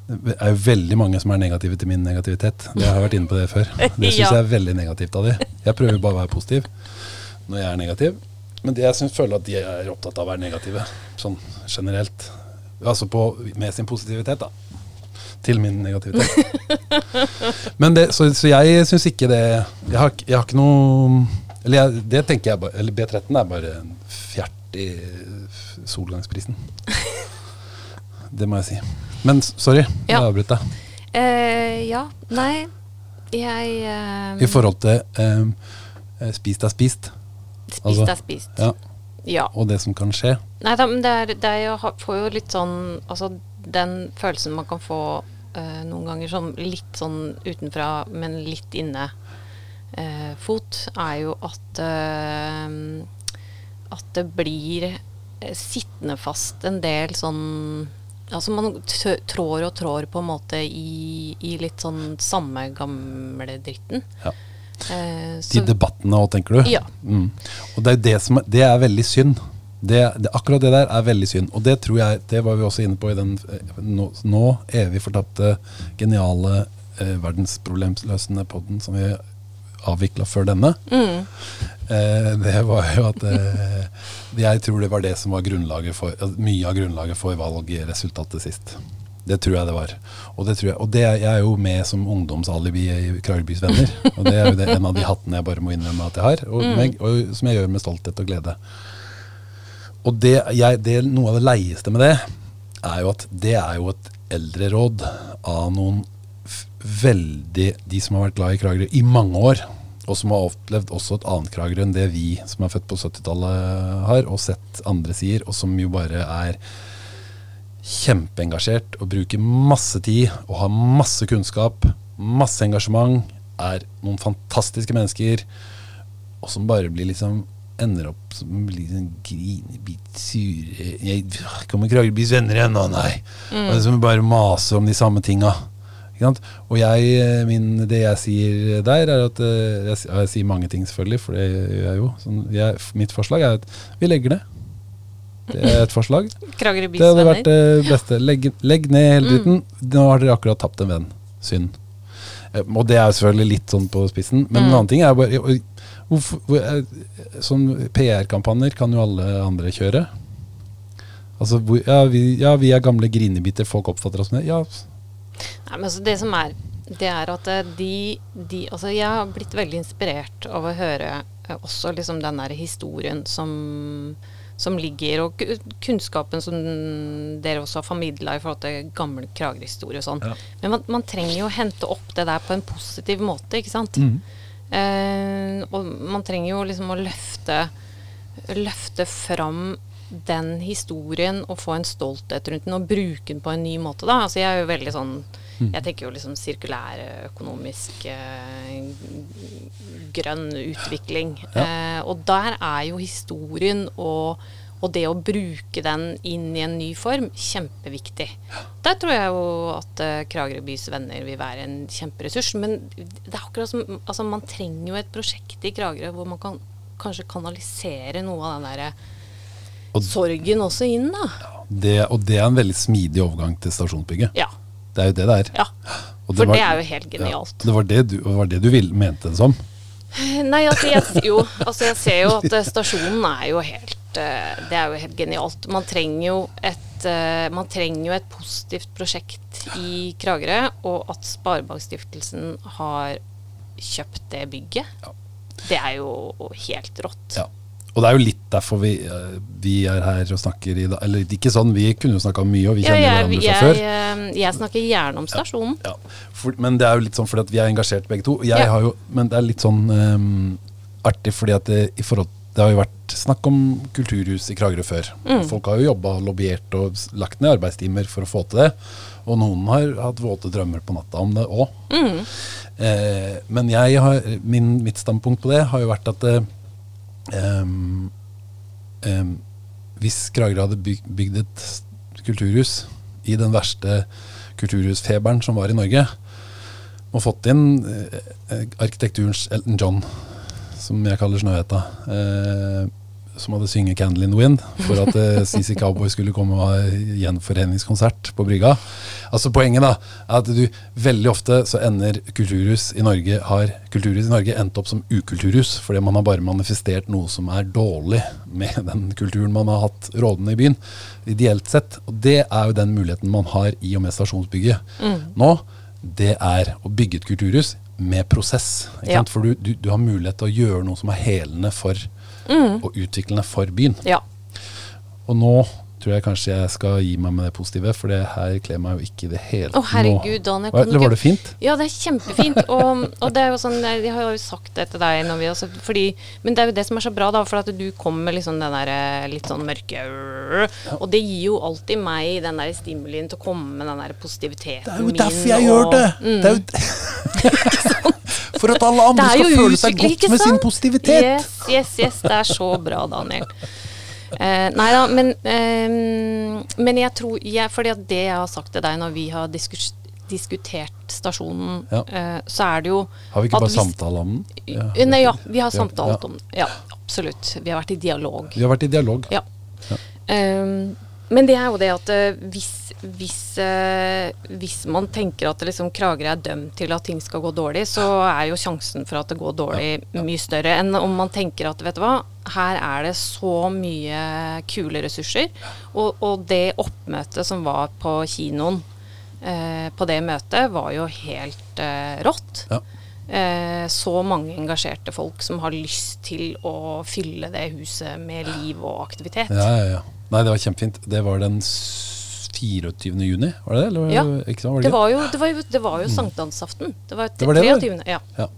det er jo veldig mange som er negative til min negativitet. Jeg har vært inne på det før. Det syns Ja. jeg er veldig negativt av de. Jeg prøver bare å være positiv når jeg er negativ. Men det jeg synes, føler at de er opptatt av å være negative, sånn generelt. Altså på, med sin positivitet, da. Til min negativitet. Men det, så, så jeg syns ikke det jeg har, jeg har ikke noe Eller jeg, det tenker jeg bare Eller B13 er bare en fjert i solgangsprisen. Det må jeg si. Men sorry, jeg Ja. avbrøt deg. Eh, ja. Nei, jeg ehm, I forhold til eh, eh, spist er spist, Spist altså, er spist. ja, Ja. og det som kan skje. Nei men det er, det er jo, får jo litt sånn Altså den følelsen man kan få uh, noen ganger sånn litt sånn utenfra, men litt inne eh, fot, er jo at eh, At det blir sittende fast en del sånn Altså man trår og trår på en måte i, i litt sånn samme gamle dritten. Ja. Eh, De så- debattene òg, tenker du? Ja. Mm. Og det er, det, som, det er veldig synd. Det, det, akkurat det der er veldig synd. Og det tror jeg, det var vi også inne på i den eh, nå, nå evig fortapte, geniale, eh, verdensproblemsløsende podden som vi avvikla før denne. mm, Eh, det var jo at eh, Jeg tror det var det som var grunnlaget for altså, mye av grunnlaget for valgresultatet sist. Det tror jeg det var. Og det, tror jeg, og det jeg er jo med som ungdomsalibi i Kragerbys venner. Og det er jo det, en av de hattene jeg bare må innrømme at jeg har, og, med, og som jeg gjør med stolthet og glede. Og det, jeg, det, noe av det leieste med det, er jo at det er jo et eldreråd av noen veldig De som har vært glad i Kragerø i mange år, og som har opplevd også et annet Kragerø enn det vi som er født på 70-tallet har, og sett andre sider, og som jo bare er kjempeengasjert og bruker masse tid og har masse kunnskap, masse engasjement, er noen fantastiske mennesker, og som bare blir liksom ender opp som blir sånn grinebit sure Jeg kommer bli venner igjen nå, nei. Og som bare maser om de samme tinga. Ikke? Og jeg, min, det jeg sier der, er at eh, jeg, jeg sier mange ting, selvfølgelig, for det gjør jeg jo. Sånn, jeg, mitt forslag er at vi legger ned. Det er et forslag. Kragerø Det hadde vært det beste. Legg, legg ned hele dritten. Nå har dere akkurat tapt en venn. Synd. Eh, Og det er selvfølgelig litt sånn på spissen, men en annen ting er bare eh, Sånn PR-kampanjer kan jo alle andre kjøre. Altså, ja, vi, ja, vi er gamle grinebiter, folk oppfatter oss som det. Ja, Nei, men altså det som er, det er at eh, de, de Altså jeg har blitt veldig inspirert av å høre eh, også liksom den der historien som, som ligger, og kunnskapen som dere også har formidla i forhold til gammel Kragerø-historie og sånn. Ja. Men man, man trenger jo å hente opp det der på en positiv måte, ikke sant. Mm. Eh, og man trenger jo liksom å løfte, løfte fram den historien og få en stolthet rundt den og bruke den på en ny måte. da. Altså jeg er jo veldig sånn Jeg tenker jo liksom sirkulær økonomisk grønn utvikling. Eh, og der er jo historien og, og det å bruke den inn i en ny form kjempeviktig. Der tror jeg jo at eh, Kragerø bys venner vil være en kjemperessurs. Men det er akkurat som altså Man trenger jo et prosjekt i Kragerø hvor man kan kanskje kanalisere noe av den derre Og- sorgen også inn, da. Det, og det er en veldig smidig overgang til stasjonsbygget. Ja. Det er jo det det er. ja. Og For var- det er jo helt genialt. Ja, det var det du, var det du ville, mente det som. Nei, altså jeg, jo, altså jeg ser jo at eh, stasjonen er jo helt eh, Det er jo helt genialt. Man trenger jo et, eh, man trenger jo et positivt prosjekt i Kragerø, og at Sparebankstiftelsen har kjøpt det bygget, Ja. det er jo helt rått. Ja. Og det er jo litt derfor vi, eh, vi er her og snakker i dag. Eller ikke sånn, vi kunne jo snakka mye, og vi Ja, kjenner jeg, hverandre fra før. Jeg, jeg snakker gjerne om stasjonen. Ja, for, men det er jo litt sånn fordi at vi er engasjert begge to. Jeg Ja. har jo, men det er litt sånn um, artig fordi at det, i forhold, det har jo vært snakk om kulturhus i Kragerø før. Mm. Folk har jo jobba, lobbyert og lagt ned arbeidstimer for å få til det. Og noen har hatt våte drømmer på natta om det òg. Mm. Eh, men jeg har, min, mitt standpunkt på det har jo vært at eh, ehm, um, hvis Kragerø hadde byg, bygd et kulturhus i den verste kulturhusfeberen som var i Norge, og fått inn eh, eh, arkitekturens Elton John, som jeg kaller Snøhetta, eh, som hadde synget 'Candle in the Wind' for at eh, CC Cowboy skulle komme og ha gjenforeningskonsert på brygga. Altså Poenget da, er at du veldig ofte så ender kulturhus i Norge har kulturhus i Norge endt opp som ukulturhus, fordi man har bare manifestert noe som er dårlig med den kulturen man har hatt rådende i byen, ideelt sett. Og det er jo den muligheten man har i og med stasjonsbygget nå. Det er å bygge et kulturhus med prosess. Ja. For du, du, du har mulighet til å gjøre noe som er helende for og utviklende for byen. Ja. Og nå tror jeg kanskje jeg skal gi meg med det positive, for det her kler meg jo ikke i det hele Å herregud, Daniel. Hva- Eller var det fint? Ja, det er kjempefint. Og, og det er jo sånn, jeg har jo sagt det til deg når vi også, fordi, Men det er jo det som er så bra, da, for at du kommer med liksom den der eh, litt sånn mørke Og det gir jo alltid meg den der stimulien til å komme med den der positiviteten min. Det er jo derfor jeg gjør det! Mm. det er jo for at alle andre skal føle seg godt med sin positivitet. Yes, yes, yes. Det er så bra, Daniel. Uh, nei da, men, uh, men jeg tror jeg, Fordi at det jeg har sagt til deg når vi har diskus, diskutert stasjonen, Ja. uh, så er det jo Har vi ikke bare samtale om den? Eh, Nei, ja, vi har samtalt ja. om den. Ja, absolutt. Vi har vært i dialog. Vi har vært i dialog. Ja. Ehm, men det er jo det at eh, hvis, hvis, eh, hvis man tenker at liksom Kragerø er dømt til at ting skal gå dårlig, så er jo sjansen for at det går dårlig mye større enn om man tenker at vet du hva, her er det så mye kule ressurser. Og, og det oppmøtet som var på kinoen eh, på det møtet, var jo helt eh, rått. Ja. Eh, så mange engasjerte folk som har lyst til å fylle det huset med liv og aktivitet. Ja, ja, ja. Nei, det var kjempefint. Det var den 24. juni, var det det? Eller, Ja. Ikke var Det det, var jo, det var jo, det var jo sankthansaften. Det var, Det var det, det 23. Ja. Ja.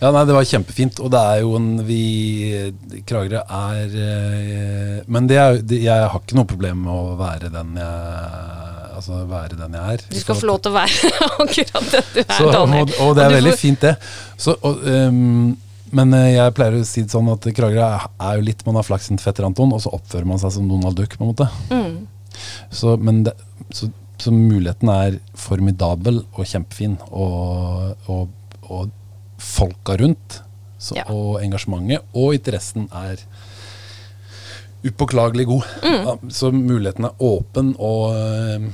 ja, nei, det var kjempefint. Og det er jo en Vi Kragerø er eh, Men det er, jeg har ikke noe problem med å være den jeg Altså være den jeg er. Du skal få lov til å være akkurat den du er, Så, Daniel. og, og det er og veldig får- fint, det. Så, og, um, men eh, jeg pleier å si det sånn at Kragerø er- jo litt Man har flaksen til fetter Anton, og så oppfører man seg som Donald Duck, på en måte. Mm. Så, men det, så, så muligheten er formidabel og kjempefin. Og, og, og folka rundt, så, Ja. og engasjementet og interessen er upåklagelig god. Mm. Så muligheten er åpen, og eh, eh,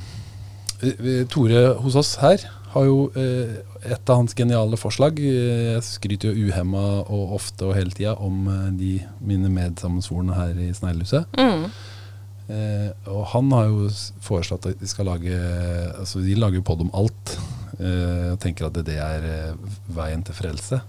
Tore hos oss her har jo eh, et av hans geniale forslag. eh, Jeg skryter jo uhemma og ofte og hele tida om eh, de mine medsammensvorne her i Sneglehuset. Mm. Eh, og han har jo foreslått at de skal lage Altså de lager jo pod om alt. eh, og tenker at det, er eh, veien til frelse.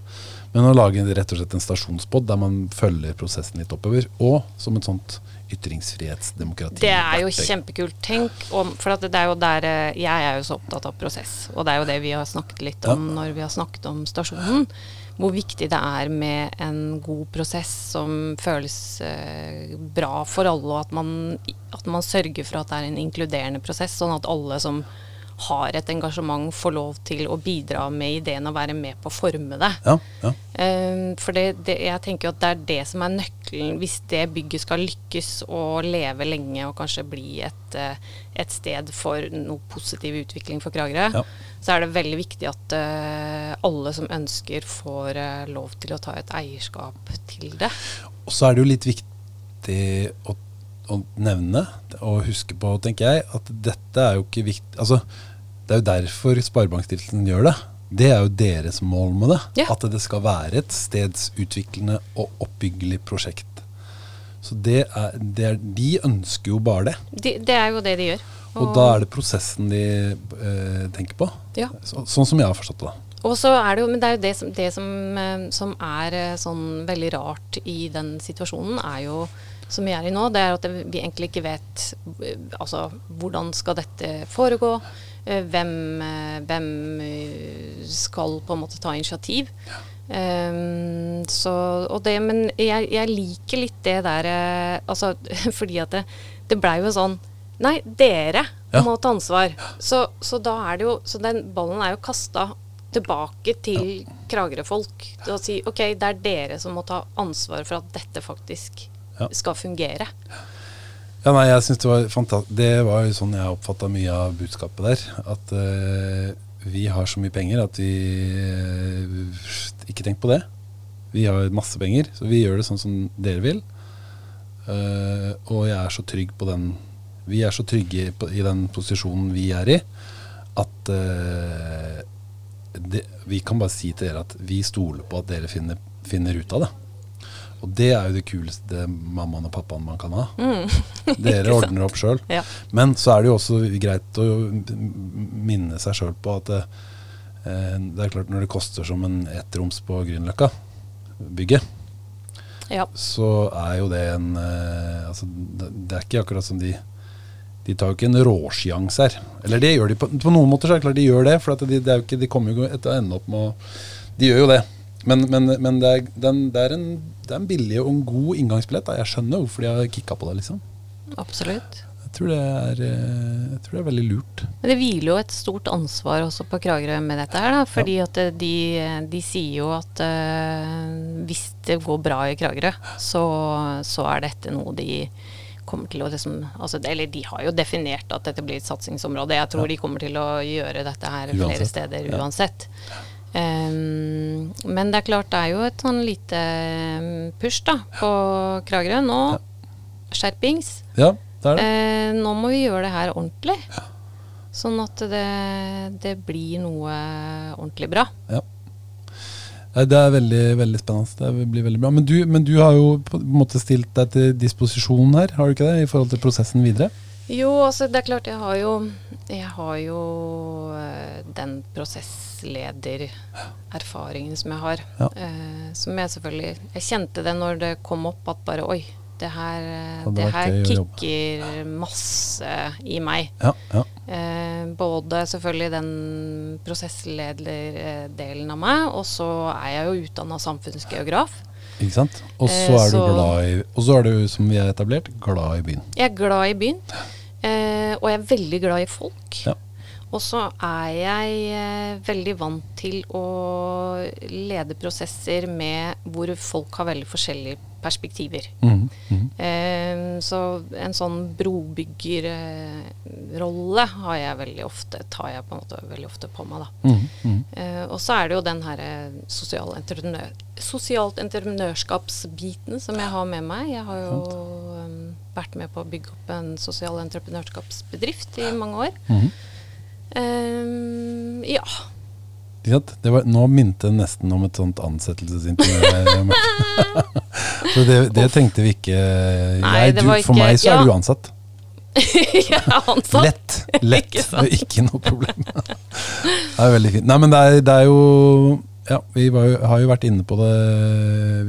Men å lage rett og slett en stasjonspod der man følger prosessen litt oppover, og som et sånt ytringsfrihetsdemokrati. Det er jo kjempekult. Tenk om For det er jo der eh, Jeg er jo så opptatt av prosess, og det er jo det vi har snakket litt om Ja. når vi har snakket om stasjonen. Hvor viktig det er med en god prosess som føles eh, bra for alle, og at man, at man sørger for at det er en inkluderende prosess, sånn at alle som har et engasjement, får lov til å bidra med ideen og være med på å forme det. Ja, ja. Eh, for det, det, jeg tenker jo at det er det som er nøkkelen hvis det bygget skal lykkes og leve lenge og kanskje bli et, eh, et sted for noe positiv utvikling for Kragerø. Ja. Så er det veldig viktig at eh, alle som ønsker, får eh, lov til å ta et eierskap til det. Og så er det jo litt viktig å, å nevne og huske på, tenker jeg, at dette er jo ikke viktig Altså, det er jo derfor Sparebankstiftelsen gjør det. Det er jo deres mål med det. Ja. At det skal være et stedsutviklende og oppbyggelig prosjekt. Så det er, det er, de ønsker jo bare det. De, det er jo det de gjør. Og da er det prosessen de eh, tenker på. Ja. Så, sånn som jeg har forstått det. Og så er det jo, men det er jo det som, det som, eh, som er eh, sånn veldig rart i den situasjonen, er jo som vi er i nå, det er at vi egentlig ikke vet eh, altså, hvordan skal dette foregå. Eh, Hvem, eh, hvem eh, skal på en måte ta initiativ. Um, så, og det, men jeg, jeg liker litt det der Altså fordi at det, det blei jo sånn Nei, dere Ja. må ta ansvar. Så, så da er det jo Så den ballen er jo kasta tilbake til Kragerø-folk. Til å si OK, det er dere som må ta ansvar for at dette faktisk Ja. skal fungere. Ja, nei, jeg synes Det var fantastisk. Det var jo sånn jeg oppfatta mye av budskapet der. At uh, vi har så mye penger at vi uh, Ikke tenk på det. Vi har masse penger, så vi gjør det sånn som dere vil. Uh, og jeg er så trygg på den Vi er så trygge på, i den posisjonen vi er i, at det, vi kan bare si til dere at vi stoler på at dere finner, finner ut av det. Og det er jo det kuleste mammaen og pappaen man kan ha. Dere ordner opp sjøl. Ja. Men så er det jo også greit å minne seg sjøl på at det, eh, det er klart når det koster som en ettroms på Grünerløkka, bygget, Ja. så er jo det en eh, altså, det, er ikke akkurat som de De tar jo ikke en råsjanse her. Eller det gjør de på, på noen måter, så er det klart de gjør det. For at de, det jo ikke, de kommer jo til å ende opp med å De gjør jo det. Men, men, men det, er, den, det, er en, det er en billig og en god inngangsbillett. Da. Jeg skjønner hvorfor de har kicka på det, liksom. Absolutt. Jeg tror det er, eh, jeg tror det er veldig lurt. Men det hviler jo et stort ansvar også på Kragerø med dette her, da. Fordi at eh, de, de sier jo at uh, hvis det går bra i Kragerø, så, så er dette noe de kommer til å liksom altså, Eller de har jo definert at dette blir et satsingsområde. Jeg tror Ja. de kommer til å gjøre dette her flere Uansett. steder Ja. Ehm, men det er klart det er jo et sånn lite um, push da på Kragerø. Nå skjerpings. Ja, det er det. Uh, nå må vi gjøre det her ordentlig. Sånn at det, det blir noe ordentlig bra. Ja. Det er veldig, veldig spennende. Det blir veldig bra. Men du, men du har jo på en måte stilt deg til disposisjon her, har du ikke det? I forhold til prosessen videre? Jo, altså det er klart jeg har jo Jeg har jo den den prosessledererfaringen som jeg har. Ja. Eh, som jeg selvfølgelig Jeg kjente det når det kom opp at bare oi, det her, eh, det her kicker masse i meg. Ja. ja. Eh, både selvfølgelig den prosessleder-delen av meg, og så er jeg jo utdanna samfunnsgeograf. Ikke sant? Og så Eh, er du glad i Og så er du, som vi har etablert, glad i byen. Jeg er glad i byen, eh, og jeg er veldig glad i folk. Ja. Og så er jeg eh, veldig vant til å lede prosesser med hvor folk har veldig forskjellige perspektiver. Mm, mhm. Eh, så en sånn brobyggerrolle har jeg veldig ofte, tar jeg på en måte veldig ofte på meg, da. Mm, mhm. Og så er det jo den her eh, sosial entreprenør, sosialt entreprenørskapsbiten som jeg har med meg. Jeg har jo vært med på å bygge opp en sosial entreprenørskapsbedrift i mange år. Eh, ja. Det var, nå minte det nesten om et sånt ansettelsesintervju. så det, det tenkte vi ikke Nei, Nei, du, For ikke- meg så er ja. du ansatt. ja, ansatt. Lett. Lett. Ikke sant? ikke noe problem. det er veldig fint. Nei, men det er, det er jo Ja, vi jo, har jo vært inne på det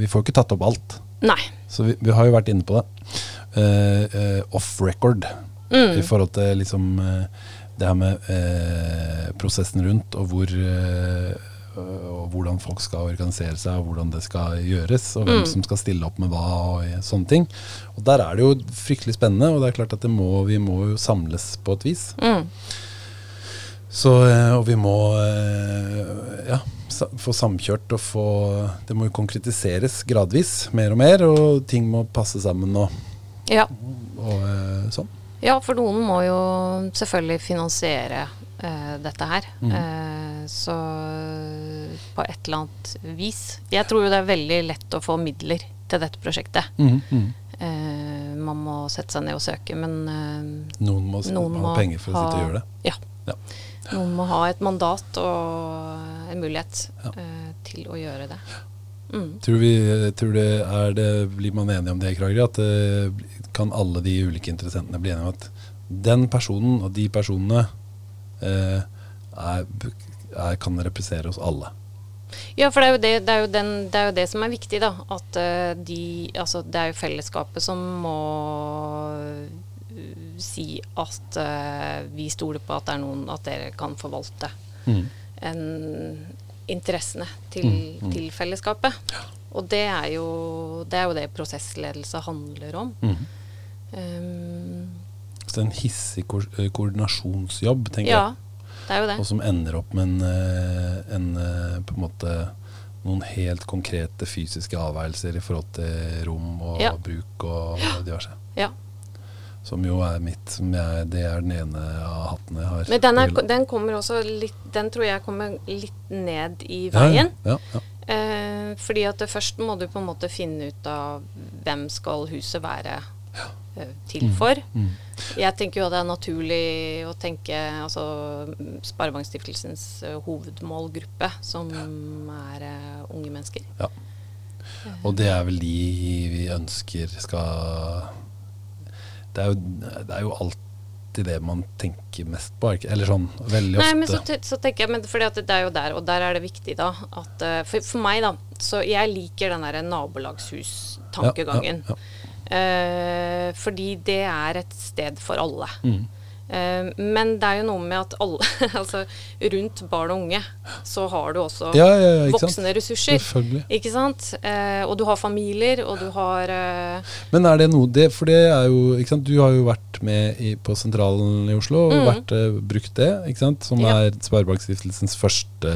Vi får jo ikke tatt opp alt. Nei. Så vi, vi har jo vært inne på det. Uh, uh, off record. Mm. I forhold til liksom eh, det her med eh, prosessen rundt, og hvor eh, og hvordan folk skal organisere seg, og hvordan det skal gjøres, og hvem Mm. som skal stille opp med hva, og sånne ting. Og Der er det jo fryktelig spennende, og det er klart at det må, vi må jo samles på et vis. Mm. Så, eh, og vi må eh, ja, få samkjørt og få Det må jo konkretiseres gradvis, mer og mer, og ting må passe sammen og, Ja. og eh, sånn. Ja, for noen må jo selvfølgelig finansiere uh, dette her. Mm. Uh, så på et eller annet vis. Jeg tror jo det er veldig lett å få midler til dette prosjektet. Mm. Mm. Uh, man må sette seg ned og søke, men Noen må, noen ha penger for å sitte og gjøre det. Ja. Ja. Noen må ha et mandat og en mulighet Ja. til å gjøre det. Mm. Tror, vi, tror det er det, Blir man enig om det, Kragerø? At det, kan alle de ulike interessentene bli enige om at den personen og de personene eh, er, er, kan representere oss alle? Ja, for det er, jo det, det, er jo den, det er jo det som er viktig, da. At eh, de Altså, det er jo fellesskapet som må uh, si at uh, vi stoler på at det er noen At dere kan forvalte Mm. en, interessene til, Mm, mm. til fellesskapet. Og det er, jo, det er jo det prosessledelse handler om. Mm. Um, Så en hissig ko eh, koordinasjonsjobb, tenker ja, jeg. det er jo det. Og som ender opp med en, eh, en eh, på en måte noen helt konkrete fysiske avveielser i forhold til rom og Ja. bruk og diverse. Ja. Som jo er mitt Det er den ene av hattene jeg har. Men den, er, den kommer også litt Den tror jeg kommer litt ned i veien. ja. Ja, ja. Eh, fordi at det først må du på en måte finne ut av hvem skal huset være eh, til for. Mm. Jeg tenker jo at det er naturlig å tenke altså mm, Sparebankstiftelsens eh, hovedmålgruppe, som er uh, unge mennesker. Ja. Og det er vel de vi ønsker skal Det er jo, det er jo alltid det man tenker mest på, er? Eller sånn veldig Nei, men så, så tenker jeg, men fordi at det er jo der, og der er det viktig da at eh, For, for meg, da, så jeg liker den derre nabolagshus-tankegangen. Ja, ja, Eh, fordi det er et sted for alle. Mm. Eh, men det er jo noe med at alle Altså rundt barn og unge så har du også ja, ja, ja, voksne ressurser. Ikke sant? Eh, og du har familier, og du har eh, Men er det noe det, For det er jo ikke sant? Du har jo vært med i, på Sentralen i Oslo og Mm. vært, brukt det, ikke sant? som er Sparebankstiftelsens første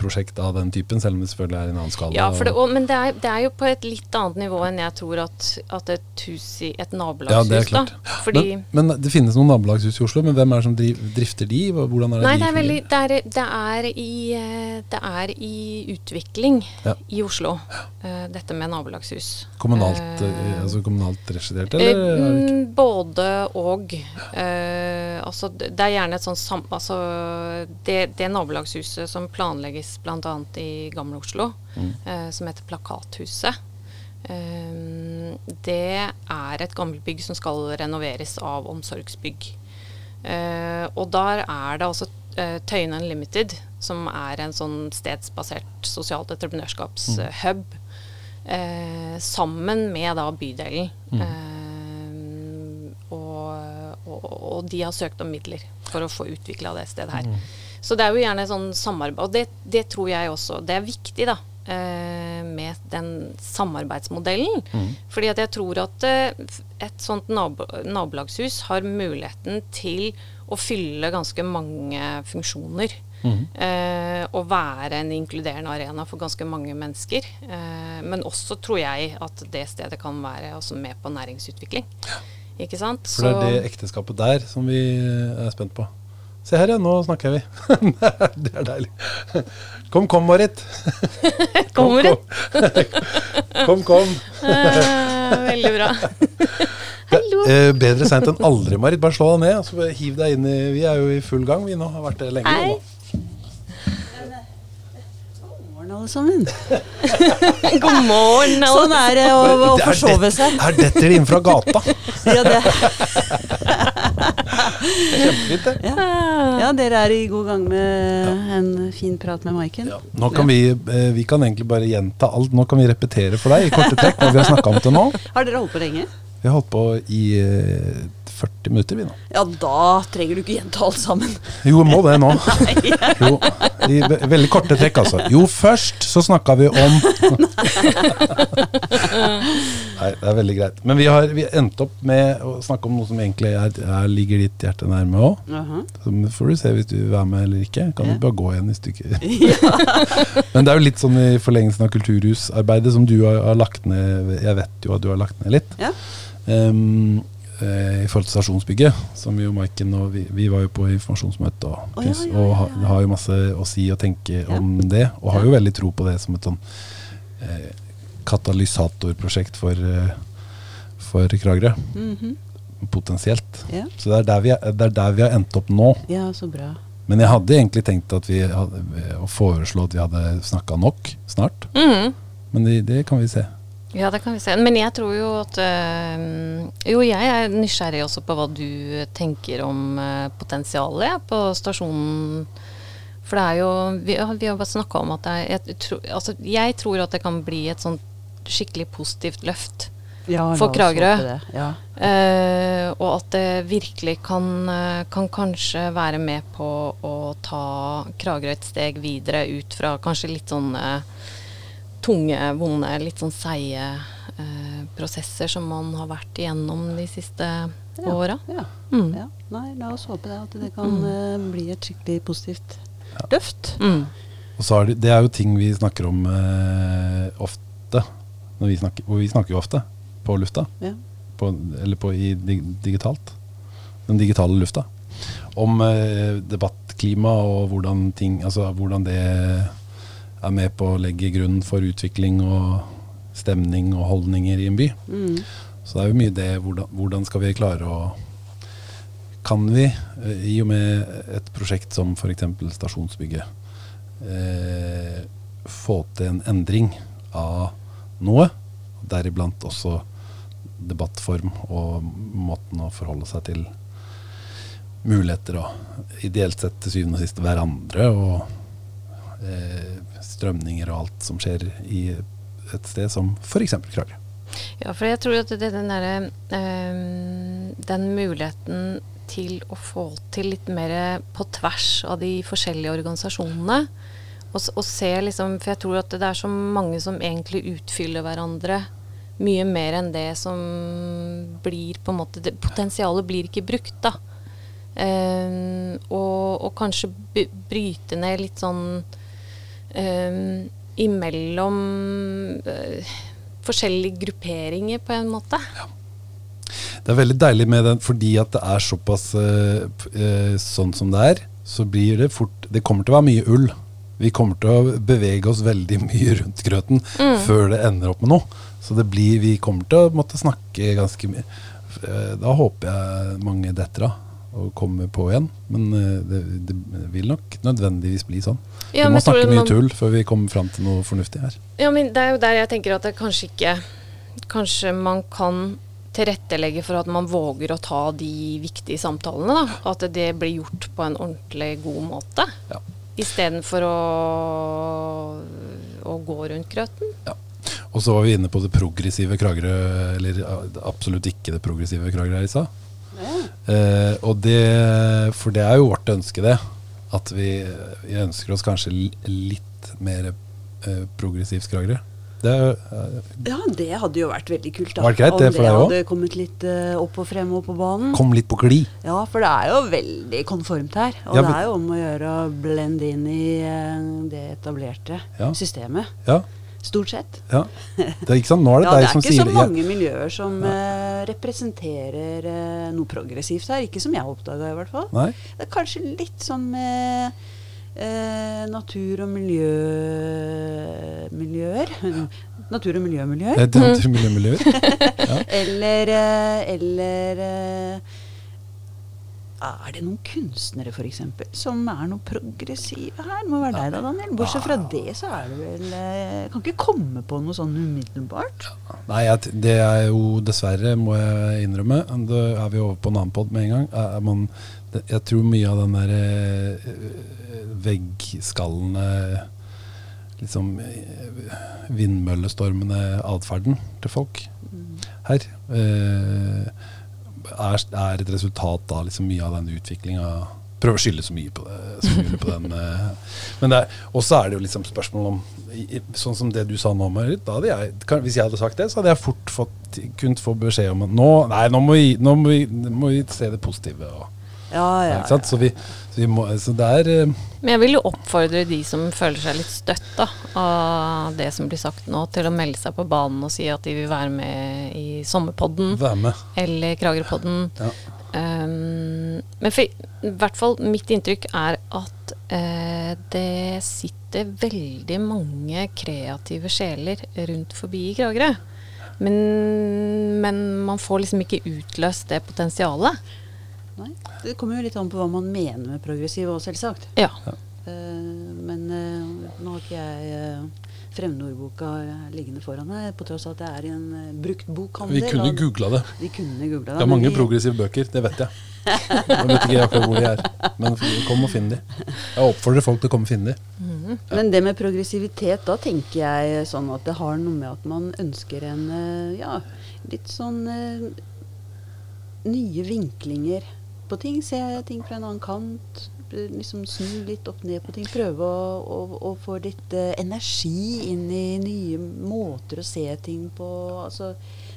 prosjekt av den typen, selv om det selvfølgelig er i en annen skala. Ja, det, og- men det er, det er jo på et litt annet nivå enn jeg tror at, at et hus i et ja, nabolagshus, det klart. da. Men, men det finnes noen nabolagshus i Oslo, men hvem er det som driv, drifter de? Hvordan er det Nei, de det er, veldig, det, er, det, er i, eh, det er i utvikling Ja. i Oslo, uh, dette med nabolagshus. Kommunalt, eh, altså kommunalt regissert, eller? er? Eh, både og. Altså, det det er gjerne et sånn sam... Altså, det, det nabolagshuset som planlegges bl.a. i Gamle Oslo, Mm. eh, som heter Plakathuset, eh, det er et gammelbygg som skal renoveres av Omsorgsbygg. Eh, og der er det altså eh, Tøyen Unlimited, som er en sånn stedsbasert sosialt entreprenørskapshub, eh, sammen med da bydelen. Eh, og, og, og de har søkt om midler for å få utvikla det stedet her. Så det er jo gjerne sånn samarbeid, og det, det tror jeg også Det er viktig, da. eh, Med den samarbeidsmodellen. Fordi at jeg tror at eh, et sånt nabo, nabolagshus har muligheten til å fylle ganske mange funksjoner. Eh, og være en inkluderende arena for ganske mange mennesker. Eh, men også tror jeg at det stedet kan være også med på næringsutvikling. Ikke sant? For det er det ekteskapet der som vi er spent på. Se her, ja. Nå snakker vi. det er deilig. Kom, kom, Marit. kom, Marit. Kom, kom. Eh, veldig bra. Hallo. Eh, bedre seint enn aldri, Marit. Bare slå deg ned. Altså, hiv deg inn i Vi er jo i full gang, vi nå. Har vært det lenge. Hei. nå. morgen, alle sammen. God morgen. Sånn er det å, å forsove seg. Her detter det inn fra gata. Ja, det. Kjempefint, det. Ja. ja, dere er i god gang med en fin prat med Maiken. Ja. Nå kan vi, eh, vi kan egentlig bare gjenta alt. Nå kan vi repetere for deg i korte trekk hva vi har snakka om til nå. Har dere holdt på lenge? Vi har holdt på i eh, 40 minutter, vi nå. Ja, da trenger du ikke gjenta alt sammen. Jo, jeg må det nå. Jo, I ve veldig korte trekk, altså. Jo, først så snakka vi om Nei, det er veldig greit. Men vi har vi endte opp med å snakke om noe som egentlig er, er, ligger ditt hjerte nærme òg. Jaha. Så får du se hvis du vil være med eller ikke. Kan Ja. du bare gå igjen du ikke Men det er jo litt sånn i forlengelsen av kulturhusarbeidet som du har, har lagt ned Jeg vet jo at du har lagt ned litt. Ja. Eh, I forhold til stasjonsbygget, som jo Maiken og vi, vi var jo på informasjonsmøte og, oh, ja, ja, og ja, ha, ja. har jo masse å si og tenke om det. Og har jo veldig tro på det som et sånn eh, katalysatorprosjekt for, eh, for Kragerø. Mhm. Potensielt. ja. Så det er, der vi, er- det er der vi har endt opp nå. ja, så bra. Men jeg hadde egentlig tenkt at vi hadde, å foreslå at vi hadde snakka nok snart. Mhm. Men det, det kan vi se. Ja, det kan vi se. Men jeg tror jo at øh, Jo, jeg er nysgjerrig også på hva du tenker om øh, potensialet på stasjonen. For det er jo Vi, har- vi har bare snakka om at det er jeg, tro, altså, jeg tror at det kan bli et sånt skikkelig positivt løft. Ja, For Kragerø. Ja. Eh, og at det virkelig kan, eh, kan kanskje være med på å ta Kragerø et steg videre ut fra kanskje litt sånn eh, tunge, vonde, litt sånn seige eh, prosesser som man har vært igjennom de siste Ja. åra. Ja. Mm. ja. Nei, la oss håpe det, at det kan eh, bli et skikkelig positivt løft. Mm. Og så er det, det er jo ting vi snakker om eh, ofte. Når vi snakker, og vi snakker jo ofte på lufta. Ja. På, eller på i dig, digitalt. Den digitale lufta. Om eh, debattklima og hvordan ting Altså hvordan det er med på å legge grunnen for utvikling og stemning og holdninger i en by. Mm. Så det er jo mye det hvordan, hvordan skal vi klare å Kan vi, eh, i og med et prosjekt som f.eks. Stasjonsbygget, eh, få til en endring av noe, deriblant også debattform og måten å forholde seg til muligheter og ideelt sett til syvende og sist hverandre og strømninger og alt som skjer i et sted som f.eks. Kragerø. Ja, for jeg tror at det, den der, ehm, Den muligheten til å få til litt mer på tvers av de forskjellige organisasjonene. Og, og se liksom For jeg tror at det er så mange som egentlig utfyller hverandre mye mer enn det som blir på en måte det, Potensialet blir ikke brukt, da. Ehm, og, og kanskje bryte ned litt sånn ehm, imellom eh, forskjellige grupperinger, på en måte. Det er veldig deilig med den, fordi at det er såpass eh, eh, sånn som det er, så blir det fort Det kommer til å være mye ull. Vi kommer til å bevege oss veldig mye rundt grøten før det ender opp med noe. Så det blir, vi kommer til å måtte snakke ganske mye. Da håper jeg mange detter av og komme på igjen. Men eh, det, det vil nok nødvendigvis bli sånn. Ja, vi må snakke mye man- tull før vi kommer fram til noe fornuftig her. Ja, men det er jo der jeg tenker at det kanskje ikke Kanskje man kan tilrettelegge for at man våger å ta de viktige samtalene. da. At det blir gjort på en ordentlig god måte. Ja. Istedenfor å, å gå rundt grøten. Og så var vi inne på det progressive Kragerø, eller absolutt ikke det progressive Kragerø her i stad. Eh, og det, for det er jo vårt ønske, det. At vi, vi ønsker oss kanskje litt mer uh, progressivt Kragerø. Det eh, ja, det hadde jo vært veldig kult. da. Det det Om det også? hadde kommet litt opp og frem og på banen. kom litt på glid. Ja, for det er jo veldig konformt her. Og Ja, det er jo om å gjøre å blende inn i det etablerte Ja. systemet. Ja, Stort sett. ja. Det er ikke sant? Nå er det Ja, det Det er ikke så mange mange miljøer som uh, representerer uh, noe progressivt her. Ikke som jeg oppdaga, i hvert fall. Nei? Det er kanskje litt sånn med uh, natur- og miljø... miljøer. Natur- og miljømiljøer. Natur- Det er miljømiljøer. Eller, eh, eller eh, er det noen kunstnere for eksempel, som er noe progressive her? Det må være deg da, Daniel. Bortsett fra det, så er det vel eh, Jeg kan ikke komme på noe sånn umiddelbart. Nei, det er jo dessverre, må jeg innrømme. Da er vi over på en annen pod med en gang. Man, jeg tror mye av den der eh, veggskallende liksom eh, vindmøllestormende atferden til folk her eh, er, er et resultat av liksom mye av den utviklinga Prøver å skylde så mye på det. På den, eh, men det er, også er det jo liksom spørsmål om Sånn som det du sa nå, Marit. Jeg, hvis jeg hadde sagt det, så hadde jeg fort fått, kunnet få beskjed om at nå, nei, nå, må, vi, nå må, vi, må vi se det positive. Og, Ja, ja, ikke sant? Så, vi, så, vi må, så det er eh, Men jeg vil jo oppfordre de som føler seg litt støtt av det som blir sagt nå, til å melde seg på banen og si at de vil være med i Sommerpodden eller Kragerpodden. Ja. Um, men for, i hvert fall mitt inntrykk er at uh, det sitter veldig mange kreative sjeler rundt forbi i Kragerø. Men, men man får liksom ikke utløst det potensialet. Nei. Det kommer jo litt an på hva man mener med progressiv òg, selvsagt. Ja. Uh, men uh, nå har ikke jeg uh, Fremmedordboka liggende foran meg, på tross av at det er i en uh, brukt bokhandel. Vi kunne og- googla det. Vi kunne googla det. Det er mange vi- progressive bøker, det vet jeg. Jeg vet ikke akkurat hvor de er, men kom og finn de. Jeg oppfordrer folk til å komme og finne de. Men det med progressivitet, da tenker jeg sånn at det har noe med at man ønsker en ja, litt sånn nye vinklinger på ting. Se ting fra en annen kant. Liksom snu litt opp ned på ting. Prøve å, å, å få litt eh, energi inn i nye måter å se ting på. Altså,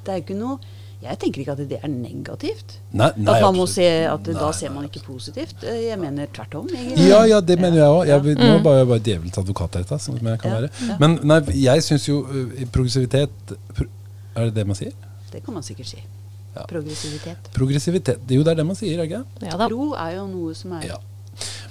det er jo ikke noe Jeg tenker ikke at det er negativt. Nei, nei, at man må se at Nei, da ser man ikke positivt. Eh, Jeg mener tvert om. egentlig. Ja, ja, det mener jeg òg. Ja. Nå var jeg bare djevelens advokat her, som jeg kan Ja, være. Men jeg syns jo uh, progressivitet Er det det man sier? Det kan man sikkert si. Ja. Progressivitet. Progressivitet. Jo, det er det man sier, er ikke? ja da. Pro er jo noe som er Ja.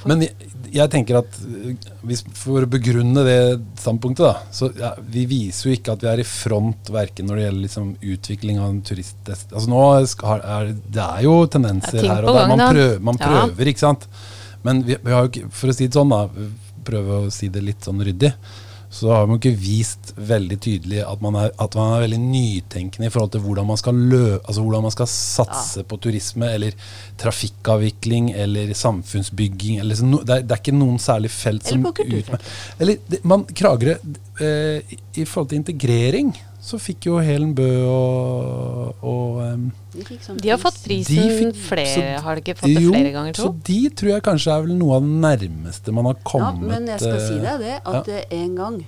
Men jeg, jeg tenker at uh, hvis, for å begrunne det standpunktet, da Så ja, vi viser jo ikke at vi er i front verken når det gjelder liksom, utvikling av en turistdest... Altså nå skal, er, Det er jo tendenser er her og der. Man, prøver, man Ja. ikke sant. Men vi, vi har jo ikke, for å si det sånn, da, prøve å si det litt sånn ryddig, så har man ikke vist veldig tydelig at man er, at man er veldig nytenkende i forhold til hvordan man skal, lø, altså hvordan man skal satse på turisme, eller trafikkavvikling, eller samfunnsbygging. Eller så no, det, er, det er ikke noen særlig felt Eller som på kulturfeltet. Eller det, man, Kragerø eh, i, I forhold til integrering så fikk jo Helen Bø og, og um, De, sånn De har fått prisen De fikk- flere, så- har de ikke fått det jo, flere ganger, Så de tror jeg kanskje er vel noe av det nærmeste man har kommet Ja, men jeg skal si deg det, at ja. eh, en gang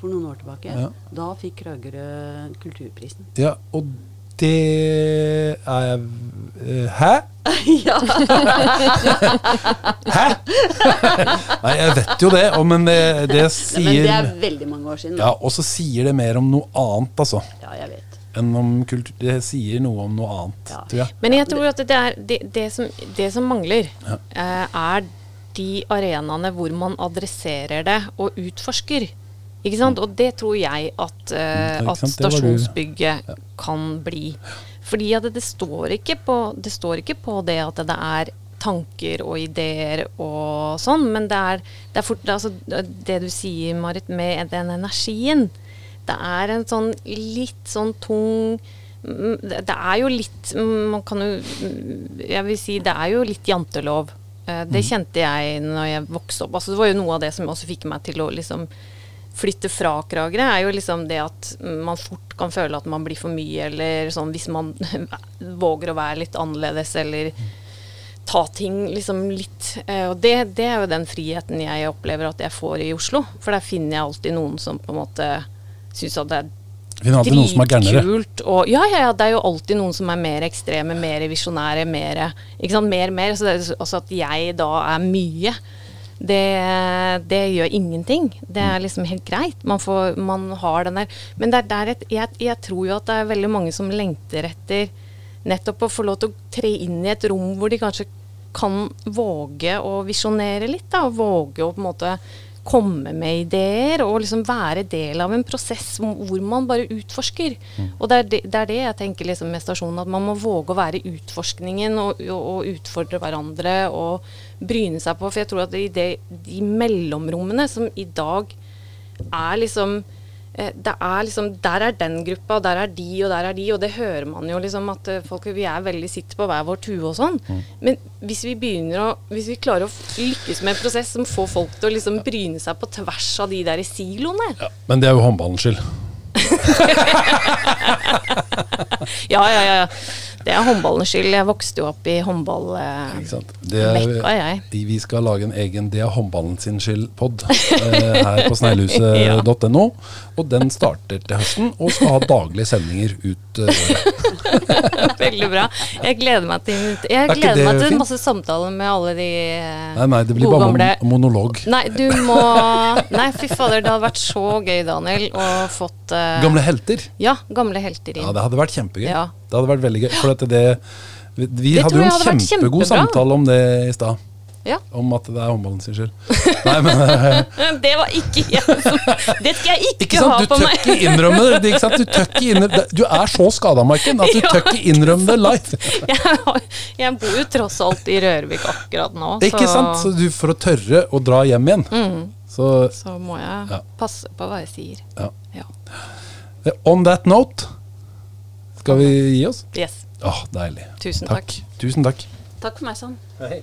for noen år tilbake, Ja. da fikk Kragerø kulturprisen. Ja, og det er jeg eh, Hæ? ja. Hæ?! Nei, jeg vet jo det, men det, det Men det er veldig mange år siden. Ja, Og så sier det mer om noe annet, altså. ja jeg vet. Enn om kultur. Det sier noe om noe annet, Ja. tror jeg. Men jeg tror at det, er, det, det, som, det som mangler, Ja. eh, er de arenaene hvor man adresserer det og utforsker. Ikke sant? Og det tror jeg at, Mm, at stasjonsbygget ja. kan bli. Fordi at det, det, står ikke på, det står ikke på det at det er tanker og ideer og sånn, men det er, det er fort altså, Det du sier, Marit, med den energien. Det er en sånn litt sånn tung mm, Det er jo litt Man kan jo mm, Jeg vil si det er jo litt jantelov. Eh, Det kjente jeg når jeg vokste opp. Altså, det var jo noe av det som også fikk meg til å liksom flytte fra Kragerø, er jo liksom det at man fort kan føle at man blir for mye, eller sånn hvis man våger å være litt annerledes, eller ta ting liksom litt eh, Og det, det er jo den friheten jeg opplever at jeg får i Oslo. For der finner jeg alltid noen som på en måte syns at det er dritkult. Og, ja, ja, ja, det er jo alltid noen som er mer ekstreme, mer visjonære, mer Ikke sant, mer, mer. Så det, altså at jeg da er mye, det, det gjør ingenting. Det er liksom helt greit. Man, får, man har den der Men det er der et, jeg, jeg tror jo at det er veldig mange som lengter etter nettopp å få lov til å tre inn i et rom hvor de kanskje kan våge å visjonere litt, da. Og våge å på en måte komme med ideer og liksom være del av en prosess hvor man bare utforsker. Og det er det, det er det jeg tenker liksom med stasjonen, at man må våge å være i utforskningen og, og, og utfordre hverandre og bryne seg på. For jeg tror at i det, de mellomrommene som i dag er liksom er liksom, Der er den gruppa, og der er de, og der er de. Og det hører man jo liksom at eh, folk vi er veldig sitter på hver vår tue og sånn. Men hvis vi begynner å Hvis vi klarer å lykkes med en prosess som får folk til å liksom bryne seg på tvers av de der siloene Ja, men det er jo håndballens skyld. Ja, ja, ja. Det er håndballens skyld. Jeg vokste jo opp i håndball-mekka, Ikke sant? Det er, jeg. vi skal lage en egen 'Det er håndballen sin skyld'-pod eh, her på sneglehuset.no. Og den starter til høsten og skal ha daglige sendinger ut eh, året. Veldig bra. Jeg gleder meg til, Er gleder meg til fint? masse samtaler med alle de gode Nei, nei, det blir bare gamle mon monolog. Nei, du må Nei, fy fader, det hadde vært så gøy, Daniel, å fått uh, Gamle helter. Ja, gamle helter inn. Ja, det hadde vært kjempegøy. Ja. Det hadde vært veldig gøy. For at det, vi vi hadde jo en kjempegod samtale om det i stad. Ja. Om at det er håndballen sin skyld. Nei, men eh, Det var ikke jeg som Det skal jeg ikke, Ikke sant? ha Du på meg. ikke innrømme det. Ikke sant? Du, tør ikke innrømme, det. du er så skada, Maiken, at du Ja. tør ikke innrømme det live. Jeg, jeg bor jo tross alt i Rørvik akkurat nå, Ikke sant? Så du, for å tørre å dra hjem igjen, så så må jeg Ja. passe på hva jeg sier. ja. Ja. Eh, On that note skal vi gi oss? Yes. Åh, deilig. Tusen takk. Tusen takk. Takk for meg, sånn. Hei.